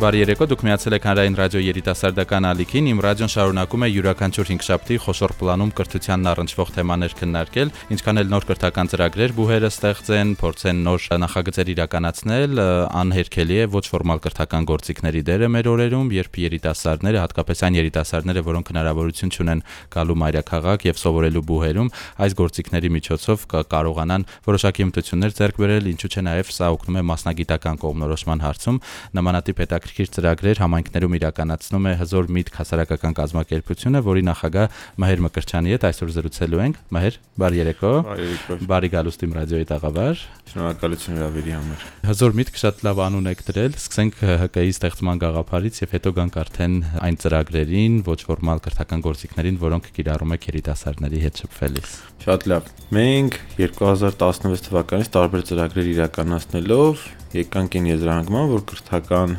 Բարի երեկո, դուք միացել եք Հանրային ռադիո երիտասարդական ալիքին։ Իմ ռադիոն շարունակում է յուրաքանչյուր 5 շաբթի խոշոր պլանում կրթությանն առնչվող թեմաներ քննարկել, ինչքան էլ նոր կրթական ծրագրեր բուհերը ստեղծեն, փորձեն նոր նախագծեր իրականացնել, անհերքելի է ոչ ֆորմալ կրթական գործիքների դերը մեր օրերում, երբ երիտասարդները, հատկապես այն երիտասարդները, որոնք հնարավորություն ունեն գալու մայրաքաղաք եւ սովորելու բուհերում, այս գործիքների միջոցով կարողանան որոշակի հմտություններ ձեռք բերել, ինչու՞ չէ նաեւ սա օգնում է մասնագիտական կողմնորոշման հարցում նմանատիպ հետաքրքիր հետաքրքիր ծրագրեր համայնքներում իրականացնում է հզոր միտք հասարակական կազմակերպությունը, որի նախագահ Մհեր Մկրչյանի հետ այսօր զրուցելու ենք։ Մհեր, բարի երեկո։ Բարի գալուստ իմ ռադիոյի տաղավար։ Շնորհակալություն հրավերի համար։ Հզոր միտք շատ լավ անուն եք դրել։ Սկսենք ՀԿ-ի ստեղծման գաղափարից եւ հետո գանք արդեն այն ծրագրերին, ոչ ֆորմալ կրթական գործիքներին, որոնք կիրառում եք երիտասարդների հետ շփվելիս։ Շատ լավ։ Մենք 2016 թվականից տարբեր ծրագրեր իրականացնելով եկանք այն եզրահանգման, որ կրթական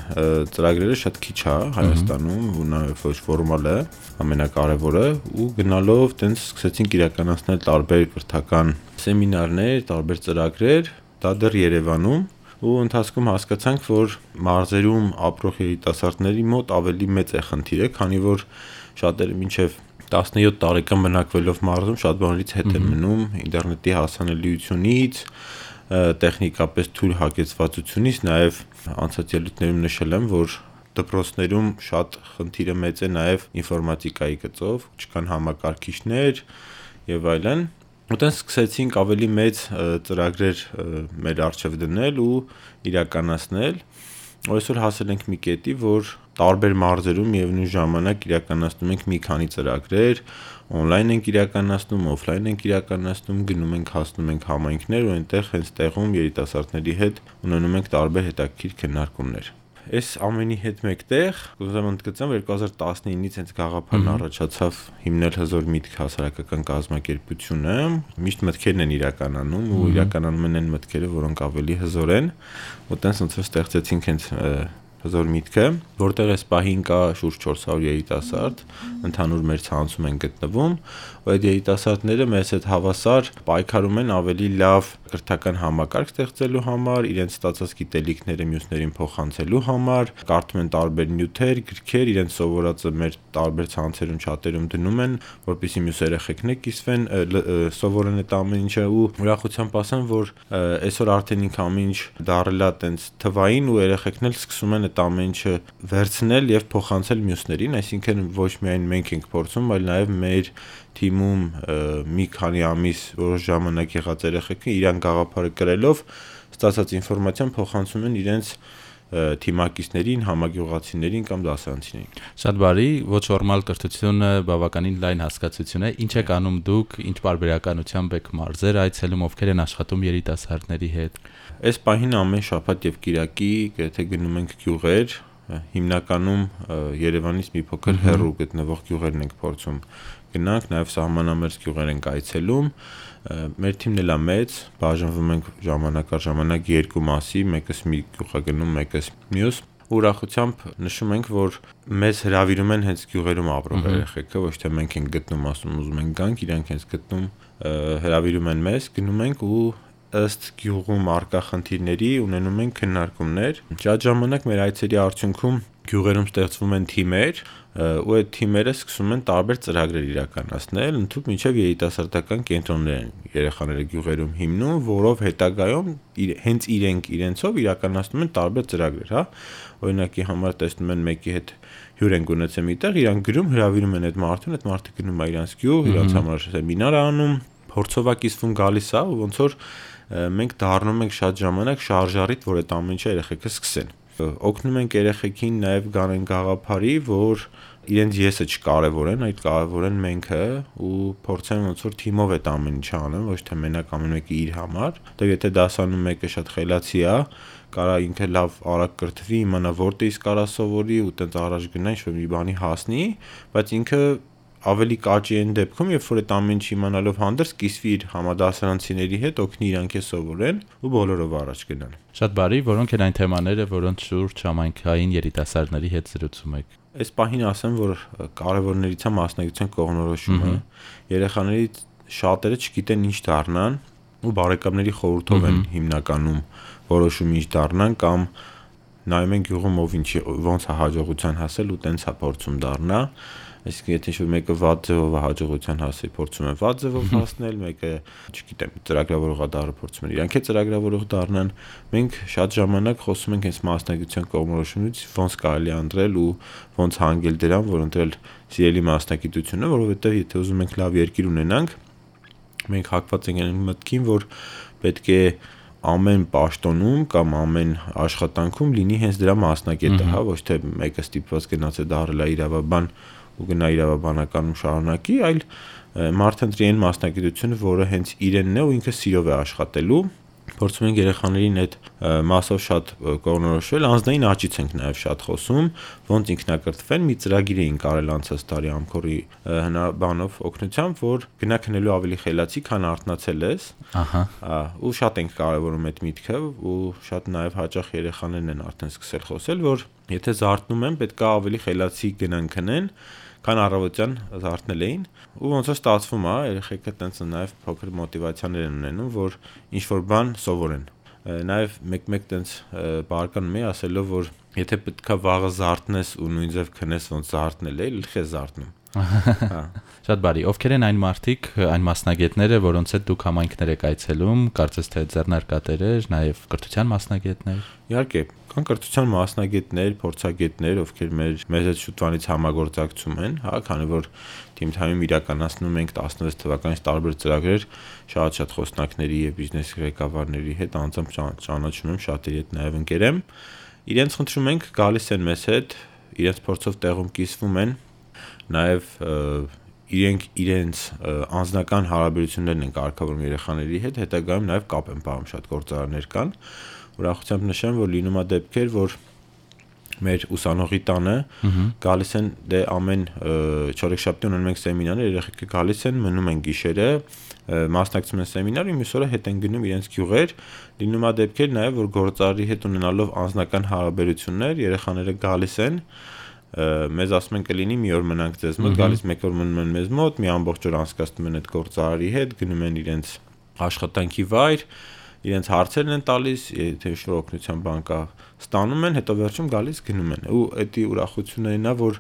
ծրագրերը շատ քիչ է Հայաստանում, ու նաև ոչ ֆորմալ է, ամենակարևորը, ու գնալով տենց սկսեցինք իրականացնել տարբեր կրթական սեմինարներ, տարբեր ծրագրեր, դա դեռ Երևանում ու ընթացքում հասկացանք, որ մարզերում ապրող երիտասարդների մոտ ավելի մեծ է խնդիրը, քանի որ շատերը մինչև 17 տարեկան բնակվելով մարզում շատ բաներից հետ են մնում ինտերնետի հասանելիությունից, տեխնիկապես թույլ հագեցվածությունից, նաև անցած ելույթներում նշել եմ, որ դպրոցներում շատ խնդիրը մեծ է նաև ինֆորմատիկայի գծով, չկան համակարգիչներ եւ այլն։ Ուտեն սկսեցինք ավելի մեծ ծրագրեր մեր արժեվ դնել ու իրականացնել։ Այսօր հասել ենք մի կետի, որ տարբեր մարզերում միևնույն ժամանակ իրականացնում ենք մի քանի ծրագրեր, on-line ենք իրականացնում, off-line ենք իրականացնում, գնում ենք հասնում ենք համայնքներ ու այնտեղ հենց տեղում երիտասարդների հետ ունենում ենք տարբեր հետաքրքիր քննարկումներ այս ամենի հետ մեկտեղ կուզեմ ընդգծեմ 2019-ից հենց գաղափարն առաջացավ հիմնել հզոր միտք հասարակական կազմակերպությունը միշտ մտքերն են իրականանում ու իրականանում են այն մտքերը որոնք ավելի հզոր են ու տենց ոնց որ ստեղծեցինք հենց հզոր միտքը, որտեղ այս պահին կա շուրջ 400 երիտասարդ, ընդհանուր մեր ցանցում են գտնվում, ու այդ երիտասարդները մեզ հետ հավասար պայքարում են ավելի լավ կրթական համակարգ ստեղծելու համար, իրենց ստացած գիտելիքները մյուսներին փոխանցելու համար, կարդում են տարբեր նյութեր, գրքեր, իրենց սովորածը մեր տարբեր ցանցերում, չաթերում դնում են, որպեսզի մյուս երեխեքն կիսվեն, սովորեն այդ ամեն ինչը ու ուրախությամբ ասեմ, որ այսօր արդեն ինքը ամեն ինչ դարել է տենց թվային ու երեխեքն էլ սկսում են այդ ամեն ինչը վերցնել եւ փոխանցել մյուսներին, այսինքն ոչ միայն մենք ենք փորձում, այլ նաեւ մեր թիմում մի քանի ամիս որոշ ժամանակ եղած երեխեքը իրան գաղափարը կրելով ստացած ինֆորմացիան փոխանցում են իրենց թիմակիցներին, համագյուղացիներին կամ դասարանցիներին։ Շատ բարի, ոչ ֆորմալ կրթությունը բավականին լայն հասկացություն է։ Ինչ եք անում դուք, ինչ բարբերականությամբ եք մարզեր այցելում, ովքեր են աշխատում երիտասարդների հետ։ Այս պահին ամեն շաբաթ եւ Կիրակի, եթե գնում ենք գյուղեր, հիմնականում Երևանից մի փոքր հեռու գտնվող գյուղերն ենք փորձում գնանք, նաև սահմանամերձ գյուղեր ենք այցելում։ Մեր թիմն էլ է մեծ, բաժանվում ենք ժամանակ առ ժամանակ երկու մասի, մեկս մի գյուղ է գնում, մեկս մյուս ուրախությամբ նշում ենք, որ մեզ հravirում են հենց գյուղերում ապրող երեխեքը, ոչ թե մենք ենք գտնում, ասում ուզում ենք գանք, իրանք հենց գտնում հravirում են մեզ, գնում ենք ու ըստ գյուղում արկա խնդիրների ունենում ենք քննարկումներ։ Շատ ժամանակ մեր այցերի արդյունքում գյուղերում ստեղծվում են թիմեր, ու այդ թիմերը սկսում են տարբեր ծրագրեր իրականացնել, ընդհանուր մինչև երիտասարդական կենտրոններ են երեխաները գյուղերում հիմնում, որով հետագայում հենց իրենք իրենցով իրականացնում են տարբեր ծրագրեր, հա։ Օրինակի համար տեսնում են մեկի հետ հյուր են գունեցել միտեղ, իրան գրում հravirում են այդ մարդուն, այդ մարդը գնում է իրանց գյուղ, իրանց համար սեմինար անում, փորձովակիսվում գալիս է, ու ոնց որ մենք դառնում ենք շատ ժամանակ շարժարիտ, որ այդ ամեն ինչը երեխեքը սկսեն օգնում ենք երեխեքին նաև գանեն գաղափարի, որ իրենց եսը չկարևորեն, այդ կարևորեն մենք ու փորձեն ոնց որ թիմով այդ ամեն ինչը անեն, ոչ թե մենակ ամեն մեկը իր համար։ Դե եթե դասանում մեկը շատ խելացի է, կարա ինքը լավ արագ կրթվի, իմանա որտեղից կարա սովորի ու տենց առաջ գնա ինչ-որ մի բանի հասնի, բայց ինքը ավելի կաճի են դեպքում, երբ որ այդ ամեն ինչ իմանալով հանդերձ կիսվի իր համադասարանցիների հետ, օգնի իրանք է սովորեն ու բոլորով առաջ գնան։ Շատ բարի, որոնք են այն թեմաները, որոնց շուրջ համայնքային երիտասարդների հետ զրուցում եք։ Այս պահին ասեմ, որ կարևորներից է մասնագիտության կողմնորոշումը։ Երեխաների շատերը չգիտեն ինչ դառնան ու բարեկամների խորհրդով են հիմնականում որոշում ինչ դառնան կամ նայում են գյուղում ով ինչի ոնց է հաջողության հասել ու տենց է փորձում դառնա Այսինքն եթե ինչ-որ մեկը վատ ձևով հաջողության հասի, փորձում է վատ ձևով հասնել, մեկը, չգիտեմ, ծրագրավորողա դառը փորձում են իրանք է ծրագրավորող դառնան։ Մենք շատ ժամանակ խոսում ենք այս մասնագիտության կողմնորոշումից, ոնց կարելի անդրել ու ոնց հանգել դրան, որ ընտրել սիրելի մասնագիտությունը, որովհետև եթե ուզում ենք լավ երկիր ունենանք, մենք հակված ենք այն մտքին, որ պետք է ամեն պաշտոնում կամ ամեն աշխատանքում լինի հենց դրա մասնակետը, հա, ոչ թե մեկը ստիպված գնաց է դարել իրավաբան ու գնա իրավաբանականում շարունակի, այլ մարդը ընտրի այն մասնագիտությունը, որը հենց իրենն է ու ինքը սիրով է աշխատելու փորձում ենք երեխաներին այդ մասով շատ կողնորոշվել, անձնային աճից ենք նաև շատ խոսում, ոնց ինքնակրթվեն, մի ծրագիր էին կարել անցած տարի ամքորի հնաբանով օգնությամբ, որ գնակնելու ավելի խելացի, քան արտնացել ես։ Ահա։ Ու շատ ենք կարևորում այդ միտքը ու շատ նաև հաճախ երեխաներն են արդեն սկսել խոսել, որ եթե զարթնում են, պետքա ավելի խելացի գնան քնեն, քան առավոտյան զարթնել էին ու ոնց որ ստացվում է երեխեքը տենց նաև փոքր մոտիվացիաներ են ունենում որ ինչ որ բան սովորեն նաև մեկ-մեկ տենց բարկանում է ասելով որ եթե պետքա վաղը զարթնես ու նույն ձև քնես ոնց զարթնել է լիխ է զարթնում Շատ բարի։ Ովքեր են այն մարդիկ, այն մասնագետները, որոնց հետ դուք համայնքներ եք այցելում, կարծես թե ձեռնարկատերեր, նաև կրթության մասնագետներ։ Իհարկե, կան կրթության մասնագետներ, փորձագետներ, ովքեր մեր մեզ հետ շուտվանից համագործակցում են, հա, քանի որ Team Time-ում իրականացնում ենք 16 թվականից տարբեր ծրագրեր շատ-շատ խոսնակների եւ բիզնես ղեկավարների հետ անձամբ ճանաչում եմ, շատերի հետ նաև ընկեր եմ։ Իրենց խնդրում ենք գալիս են մեզ հետ, իրենց փորձով տեղում կիսվում են, նաև իրենք իրենց անձնական հարաբերություններն են կարգավորում երեխաների հետ, հետագայում նաև կապ են պահում շատ գործարաններ կան։ Ուրախությամբ նշեմ, որ լինում է դեպքեր, որ մեր ուսանողի տանը գալիս են դե ամեն չորեքշաբթի ունենում ենք սեմինարներ, երեխեքը գալիս են, մնում են գիշերը, մասնակցում են սեմինարի, մյուս օրը հետ են գնում իրենց գյուղեր, լինում է դեպքեր նաև որ գործարի հետ ունենալով անձնական հարաբերություններ, երեխաները գալիս են մեզ ասում են կլինի մի օր մնանք ձեզ մոտ, գալիս մեկ օր մնում են մեզ մոտ, մի ամբողջ օր անցկացնում են այդ գործարարի հետ, գնում են իրենց աշխատանքի վայր, իրենց հարցերն են տալիս, եթե ինչ-որ օգնության բան կա, ստանում են, հետո վերջում գալիս գնում են։ Ու դա ուրախությունն է, որ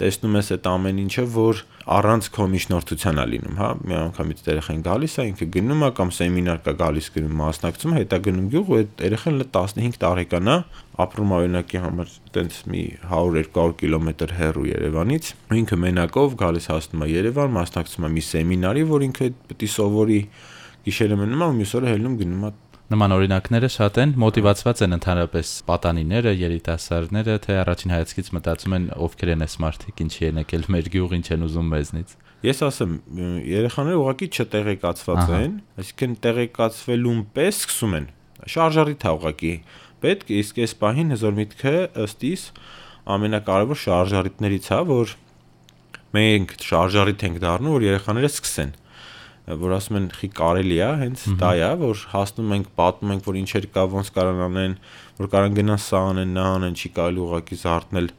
տեսնում ես այդ ամեն ինչը, որ առանց քո միջնորդության է լինում, հա, մի անգամից երեխան գալիս է, ինքը գնում է կամ սեմինար կա գալիս գնում մասնակցում, հետա գնում գյուղ ու այդ երեխան 15 տարեկան է, ապրում օրինակի համար տենց մի 100-200 կիլոմետր հեռու Երևանից։ Ինքը մենակով գալիս հասնում է Երևան, մասնակցում է մի սեմինարի, որ ինքը պետք է սովորի գիշերը մնում է ու մյուս օրը հելնում գնում է Նման օրինակները շատ են, մոտիվացված են ընդհանրապես պատանիները, երիտասարդները, թե առաջին հայացքից մտածում են ովքեր են այս մարդիկ, ինչի են եկել մեր գյուղ, ինչ են ուզում մեզնից։ Ես ասեմ, երեխաները ուղղակի չտեղեկացված են, այսինքն տեղեկացվելուն պես սկսում են։ Շարժարիթ է ուղղակի պետք, իսկ այս պահին հզոր միտքը ըստ իս ամենակարևոր շարժարիտներից է, որ մենք շարժարիթ ենք դառնում, որ երեխաները սկսեն որ ասում են խի կարելի է, հենց դա է, որ հասնում ենք, պատմում ենք, որ ինչեր կա, ոնց կարան անեն, որ կարան գնան սա անեն, նա անեն, չի կարելի ուղակի զարթնել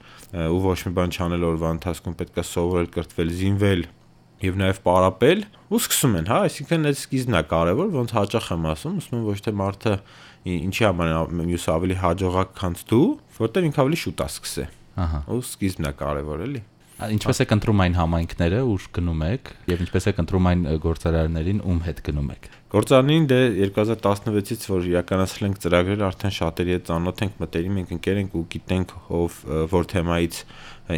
ու ոչ մի բան չանել օրվա ընթացքում պետքա սովորել, կրթվել, զինվել եւ նաեւ պարապել ու սկսում են, հա, այսինքն այդ սկիզբն է կարևոր, ոնց հաճախ եմ ասում, ասում եմ ոչ թե մարդը ինչի համար մյուս ավելի հաջողակ քան դու, որտեղ ինքը ավելի շուտ է սկսե։ Ահա։ Ու սկիզբն է կարևոր, էլի։ Ինչպես եք ընտրում այն համայնքները, ուր գնում եք, եւ ինչպես եք ընտրում այն գործարարներին, ում հետ գնում եք։ Գործարանին դե 2016-ից որ իրականացրել ենք ծրագրեր, արդեն շատերի հետ ծանոթ ենք, մտերիմ ենք, ընկեր ենք ու գիտենք ով որ թեմայից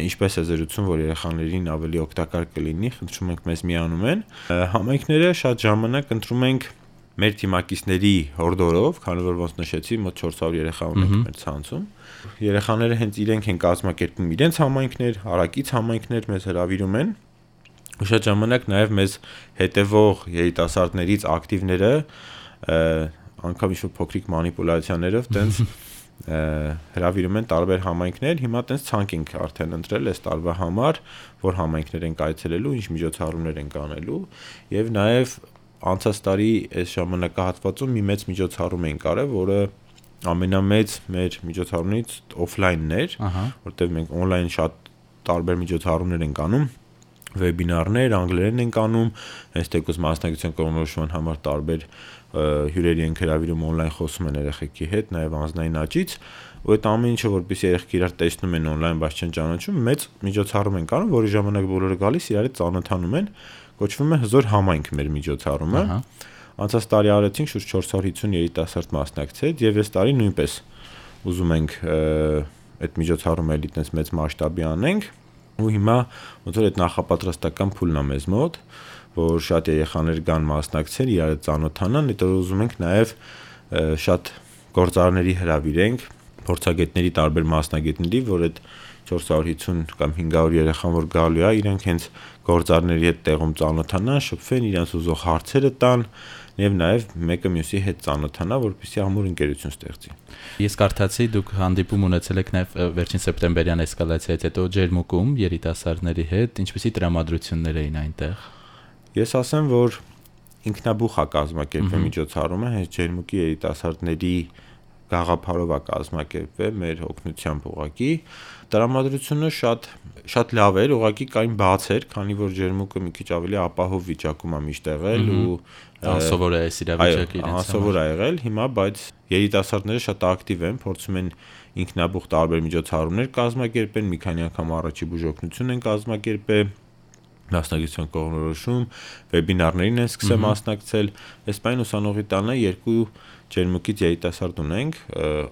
ինչպես է զրուցում, որ երեխաներին ավելի օգտակար կլինի, խնդրում ենք մեզ միանում են։ Համայնքները շատ ժամանակ ընտրում ենք մեր թիմակիցների հորդորով, քանի որ ոնց նշեցի, մոտ 400 երեխա ունենք մեր ցանցում։ Երեխաները հենց իրենք են կազմակերպում իրենց համայնքներ, հարակից համայնքներ մեզ հravirում են։ Ու շատ ժամանակ նաև մեզ հետևող երիտասարդներից ակտիվները անգամ ինչ-որ փոքրիկ մանիպուլյացիաներով տենց հravirում են տարբեր համայնքներ, հիմա տենց ցանկ ենք արդեն ընտրել այս տարվա համար, որ համայնքներ են կայցելելու, ինչ միջոցառումներ են կանելու եւ նաեւ անցած տարի այս ժամանակահատվածում մի մեծ միջոցառում էին կարել, որը ամենամեծ մեր միջոցառումից օֆլայնն էր, որտեղ մենք on-line շատ տարբեր միջոցառումներ ենք անում վեբինարներ անգլերեն ենք անում, հենց տեկուս մասնակցության կողմնորոշման համար տարբեր հյուրերի են հրավիրում on-line խոսում են երեխեքի հետ, նաև անձնային աճից, ու այդ ամեն ինչը որպես երեխեք իրար տեսնում են on-line, բայց չեն ճանաչում, մեծ միջոցառում են կանում, որի ժամանակ բոլորը գալիս իրար հետ ծանոթանում են, կոչվում է հզոր համայնք մեր միջոցառումը։ Անցած տարի արեցինք շուրջ 450 երիտասարդ մասնակցեց եւ այս տարի նույնպես ուզում ենք այդ միջոցառումը էլի տես մեծ մասշտաբի անենք ու հիմա ոնց որ այդ նախապատրաստական փուլն է մեզ մոտ որ շատ երեխաներ կան մասնակցեն իրար ծանոթանան հետո ուզում ենք նաև շատ գործարարների հրավիրենք փորձագետների տարբեր մասնագետների որ այդ 450 կամ 500 երեխան որ գալու է իրենք հենց գործարների հետ տեղում ծանոթանան, շփվեն, իրենց ուզող հարցերը տան եւ նաեւ մեկը մյուսի հետ ծանոթանա, որպեսզի ամուր ընկերություն ստեղծի։ Ես կարդացի դուք հանդիպում ունեցել եք նաեւ վերջին սեպտեմբերյան էսկալացիայից հետո ջերմուկում երիտասարդների հետ, ինչպեսի տրամադրություններ էին այնտեղ։ Ես ասեմ, որ ինքնաբուխ է կազմակերպվել միջոցառումը հենց ջերմուկի երիտասարդների գաղափարով է կազմակերպվել մեր օգնությամբ ուղակի տրամադրությունը շատ շատ լավ էր, ուղղակի կային բաց էր, քանի որ ջերմուկը մի քիչ ավելի ապահով վիճակում է միշտ եղել ու անսովոր է այս իրավիճակը իրենց։ Անսովոր է եղել, հիմա բայց երիտասարդները շատ ակտիվ են, փորձում են ինքնաբուխ տարբեր միջոցառումներ կազմակերպեն, մի քանի անգամ առաջի բուժօգնություն են կազմակերպել մասնագիտության կողմնորոշում, վեբինարներին են սկսել մասնակցել։ Այս բան ուսանողի տանը երկու ջերմուկից երիտասարդ ունենք,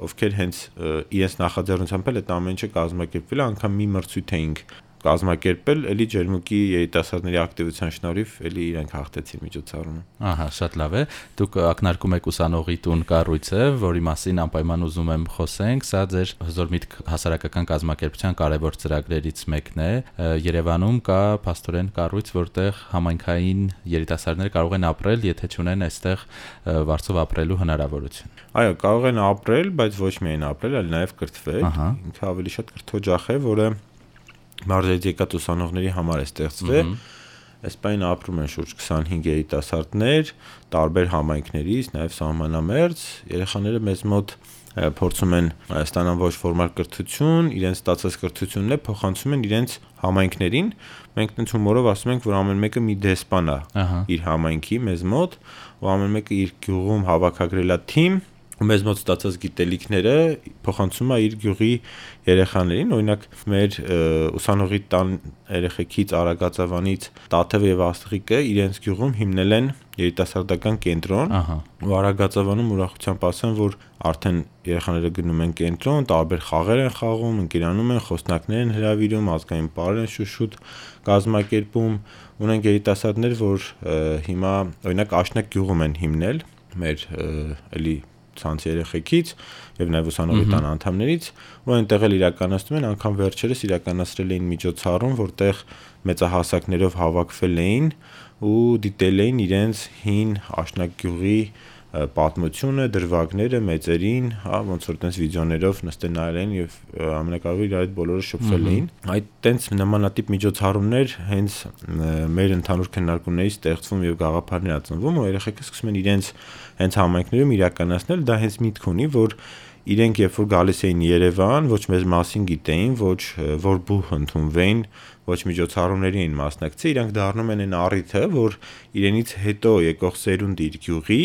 ովքեր հենց իրենց նախաձեռնությամբ էլ այդ ամեն ինչը կազմակերպվել, անգամ մի մրցույթ էինք կազմակերպել, էլի ջերմուկի երիտասարդների ակտիվության շնորհիվ էլի իրենք հաղթեցին միջոցառումը։ Ահա, շատ լավ է։ Դուք ակնարկում եք ուսանողի տուն կառույցը, որի մասին անպայման ուզում եմ խոսենք։ Սա ձեր հզոր միտք հասարակական կազմակերպության կարևոր ծրագրերից մեկն է։ Երևանում կա փաստորեն կառույց, որտեղ համայնքային երիտասարդները կարող են ապրել, եթե չունեն այստեղ վարձով ապրելու հնարավորություն։ Այո, կարող են ապրել, բայց ոչ միայն ապրել, այլ նաև կրթվել։ Ինքը ավելի շատ կրթօջախ է, որը մարզերից եկած ուսանողների համար է ստեղծվել։ Այս բանը ապրում են շուրջ 25 երիտասարդներ տարբեր համայնքներից, նաև սահմանամերձ։ Երեխաները մեզ մոտ փորձում են ստանալ ոչ ֆորմալ կրթություն, իրենց ստացած կրթությունն է փոխանցում են իրենց համայնքներին։ Մենք տենց հումորով ասում ենք, որ ամեն մեկը մի դեսպան է իր համայնքի մեզ մոտ, ու ամեն մեկը իր գյուղում հավաքագրելա թիմ, մեզ մոտ ստացած գիտելիքները փոխանցում է իր գյուղի երեխաներին, օրինակ մեր ուսանողի տան երեխեքից Արագածավանից Տաթև եւ Աստղիկը իրենց գյուղում հիմնել են երիտասարդական կենտրոն։ Ահա։ Ու Արագածավանում ուրախությամբ ասեմ, որ արդեն երեխաները գնում են կենտրոն, տարբեր խաղեր են խաղում, ընկերանում են, խոսնակներ են հրավիրում, ազգային պարեր են շուշուտ կազմակերպում։ Ունենք երիտասարդներ, որ հիմա օրինակ Աշնակ գյուղում են հիմնել մեր էլի ցանց երեխեքից եւ նաեւ ուսանողի տան անդամներից ու այնտեղ էլ իրականացնում են անգամ վերջերս իրականացրել էին միջոցառում որտեղ մեծահասակներով հավաքվել էին ու դիտել էին իրենց հին աշնագյուղի պատմությունը, դրվագները մեծերին, հա, ոնց որ տենց վիդեոներով նստել նայել են եւ ամենակարևորը այդ բոլորը շփվել էին։ Այդ տենց նմանատիպ միջոցառումներ հենց մեր ընդհանուր քննարկումներից ստեղծվում եւ գաղափարներ ածնվում ու երեխեքը սկսում են իրենց հենց համայնքներում իրականացնել, դա հենց միտք ունի, որ իրենք երբ որ գալիս էին Երևան, ոչ մեզ մասին գիտեին, ոչ որ բուհ ընդունվեին, ոչ միջոցառումների էին մասնակցի, իրանք դառնում են այն առիթը, որ իրենից հետո եկող սերունդը իր գյուղի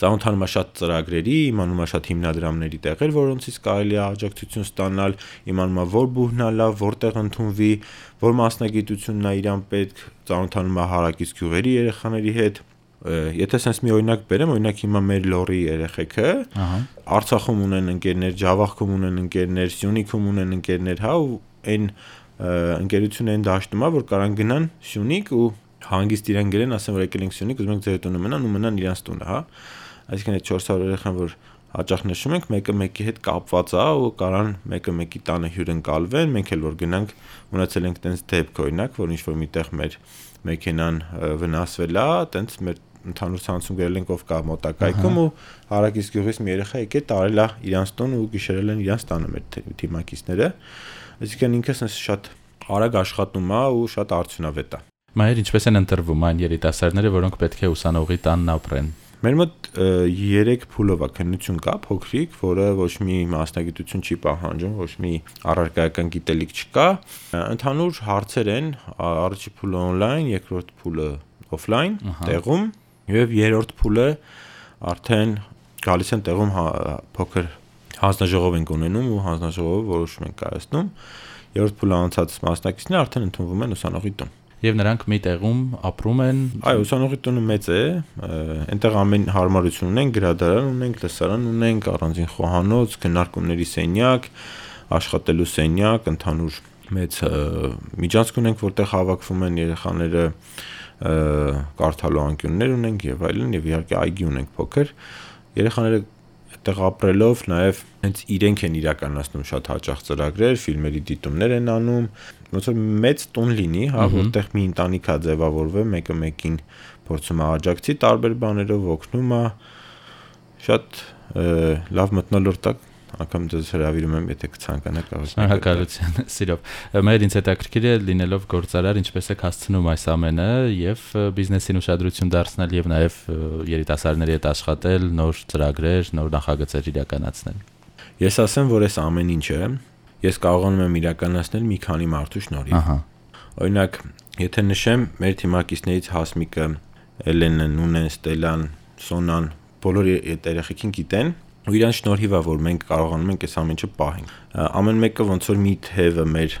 ծանոթանում է շատ ծրագրերի, իմանում է շատ հիմնադրամների տեղեր, որոնցից կարելի է աջակցություն ստանալ, իմանում է որ բուհնա լավ, որտեղ ընդունվի, որ մասնագիտությունն է իրան պետք, ծանոթանում է հարակից գյուղերի երեխաների հետ եթե sense մի օրինակ բերեմ, օրինակ հիմա մեր լորի երեխեքը, ահա, Արցախում ունեն ընկերներ, Ջավախքում ունեն ընկերներ, Սյունիքում ունեն ընկերներ, հա, ու այն ընկերությունը այն դաշտում է, որ կարան գնան Սյունիք ու հանգիստ իրեն գերեն, ասեն որ եկել ենք Սյունիք, ուզում ենք ձեր տունը մնան ու մնան իրանց տունը, հա։ Այսինքն այդ 400 երեխան, որ հաճախ նշում ենք, մեկը մեկի հետ կապված է ու կարան մեկը մեկի տանը հյուրընկալվեն, մենք էլ որ գնանք ունեցել ենք տենց դեպք օրինակ, որ ինչ որ միտեղ մեր մեքենան վնասվել է, տենց մեր ընդհանուր ցանցում գրել ենք ով կա մոտակայքում ու հարակից գյուղից մի երեխա եկել տարել է իրանց տուն ու գիշերել են իրանց տանը մեր թիմակիցները այսինքն ինքը sense շատ արագ աշխատում է ու շատ արդյունավետ է Մայր ինչպես են ընտրվում այն երիտասարդները, որոնք պետք է ուսանողի տանն ապրեն։ Մեր մոտ 3 փուլով է քննություն կա, փոքրիկ, որը ոչ մի մասնագիտություն չի պահանջում, ոչ մի առարկայական գիտելիք չկա։ Ընդհանուր հարցեր են, առաջի փուլը on-line, երկրորդ փուլը off-line, տեղում, եւ երրորդ փուլը արդեն գալիս են տեղում հա, փոքր հանձնաժողով ենք ունենում ու հանձնաժողովը որոշում ենք կայացնում։ Երրորդ փուլը անցած մասնակիցները արդեն ընդունվում են ուսանողի տուն եւ նրանք մի տեղում ապրում են։ Այո, ուսանողի տունը մեծ է, այնտեղ ամեն հարմարություն ունենք, գրադարան ունենք, լսարան ունենք, առանձին խոհանոց, քննարկումների սենյակ, աշխատելու սենյակ, ընդհանուր մեծ միջանցք ունենք, որտեղ հավաքվում են երեխաները կարդալու անկյուններ ունենք եւ այլն եւ իհարկե այգի ունենք փոքր։ Երեխաները այդտեղ ապրելով նաև հենց իրենք են իրականացնում շատ հաճախ ծրագրեր, ֆիլմերի դիտումներ են անում, ոնց որ մեծ տուն լինի, հա, որտեղ մի ընտանիք է ձևավորվել, մեկը մեկին փորձում է աջակցի տարբեր բաներով օգնում է շատ լավ մտնոլորտ է անգամ դες հրավիրում եմ, եթե կցանկանաք եք։ Շնորհակալություն, սիրով։ Մեր ինձ հետաքրքիր է լինելով գործարար, ինչպես եք հասցնում այս ամենը եւ բիզնեսին ուշադրություն դարձնել եւ նաեւ երիտասարդների հետ աշխատել, նոր ծրագրեր, նոր նախագծեր իրականացնել։ Ես ասեմ, որ այս ամեն ինչը ես կարողանում եմ իրականացնել մի քանի մարդու շնորհիվ։ Ահա։ Օրինակ, եթե նշեմ, մեր թիմակիցներից Հասմիկը, Էլենը, Նունեն, Ստելան, Սոնան, բոլոր երեխեքին գիտեն, ու իրան շնորհիվ է որ մենք կարողանում ենք այս ամենը պահենք ամեն մեկը ոնց որ մի թևը մեր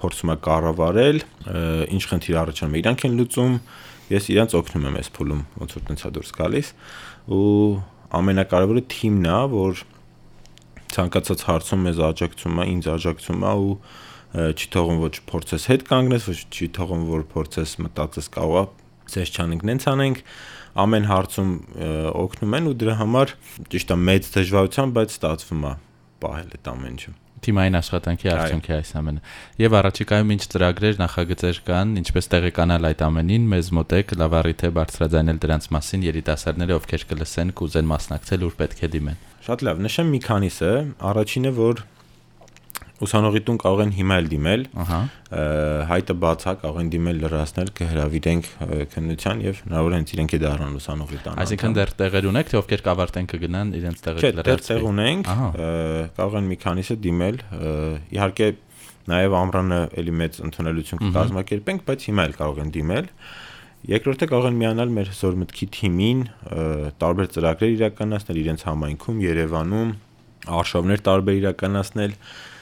փորձում է կառավարել ինչ խնդիր առաջանում է իրանք են լուծում ես իրանց օգնում եմ այս փուլում ոնց որ տենցա դուրս գալիս ու ամենակարևորը թիմն է որ ցանկացած հարցում մեզ աջակցում է ինձ աջակցում է ու չի թողում ոչ փորձես հետ կանգնես ոչ չի թողում որ փորձես մտածես կարող է ցես չանենք նենց անենք ամեն հարցում օգնում են ու դրա համար ճիշտ է մեծ դժվարությամբ, բայց ստացվում է պահել այդ ամեն ինչը թիմային աշխատանքի արդյունքի այս ամենը։ Եվ առաջիկայում ինչ ծրագրեր, նախագծեր կան, ինչպես տեղեկանալ այդ ամենին, մեզ մոտեք լավարիթ է բարձրաձայնել դրանց մասին երիտասարդները, ովքեր կլսեն, կուզեն մասնակցել, ուր պետք է դիմեն։ Շատ լավ, նշեմ մի քանիսը։ Առաջինը, որ ուսանողի տուն կարող են հիմա էլ դիմել։ Ահա։ Հայտը բաց է, կարող են դիմել լրացնել, կհրավիրենք քննության եւ հնարավոր է իրենք է դառնան ուսանողի տան։ Այսինքն դեռ տեղեր ունեք, թե ովքեր կավարտեն կգնան իրենց տեղը լրացնել։ Չէ, տեղ ունենք։ Կարող են մի քանիսը դիմել։ Իհարկե նաեւ ամռանը էլի մեծ ընդունելություն կկազմակերպենք, բայց հիմա էլ կարող են դիմել։ Երկրորդը կարող են միանալ մեր զորմտքի թիմին, տարբեր ծրագրեր իրականացնել իրենց համայնքում, Երևանում, արշավներ տարբեր իրականացնել։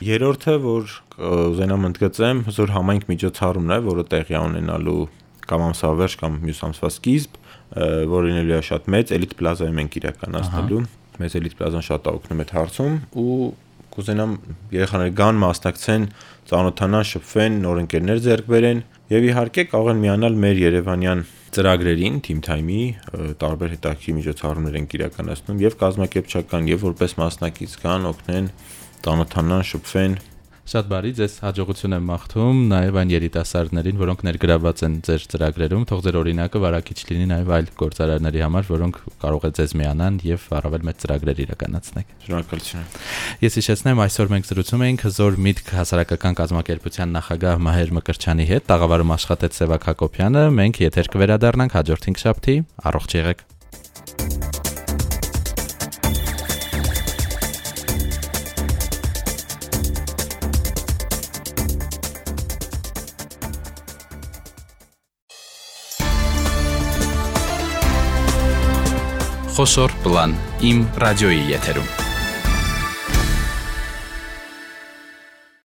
Երրորդը, որ ուզենամ ընդգծեմ, հզոր համայնք միջոցառումն է, որը տեղի ունենալու կամ ամսավերջ կամ մյուս ամսվա սկիզբ, որը լինելու է շատ մեծ, Elite Plaza-ում ենք իրականացնելու։ Մեզ Elite Plaza-ն շատ օգնում է հարցում ու կուզենամ երեխաները գան մասնակցեն, ծանոթանան, շփվեն, նոր ընկերներ ձեռք բերեն եւ իհարկե կարող են միանալ մեր Երևանյան ծրագրերին Team Time-ի տարբեր հետաքրքիր միջոցառումներ են իրականացնում եւ կազմակերպչական եւ որպես մասնակից կան օգնեն տանոթանան, շփվեն Շատ բարի, ձեզ հաջողություն եմ մաղթում նաև այն երիտասարդներին, որոնք ներգրաված են ձեր ծրագրերում, թող ձեր օրինակը վարակիչ լինի նաև այլ գործարարների համար, որոնք կարող է ձեզ միանան եւ առավել մեծ ծրագրեր իրականացնեք։ Շնորհակալություն։ Ես հիշեցնեմ, այսօր մենք զրուցում էինք հզոր միտք հասարակական կազմակերպության նախագահ Մահեր Մկրչյանի հետ, տաղավարում աշխատեց Սևակ Հակոբյանը, մենք եթեր կվերադառնանք հաջորդ 5 շաբթի, առողջ եղեք։ Խոսոր պլան իմ ռադիոյի եթերում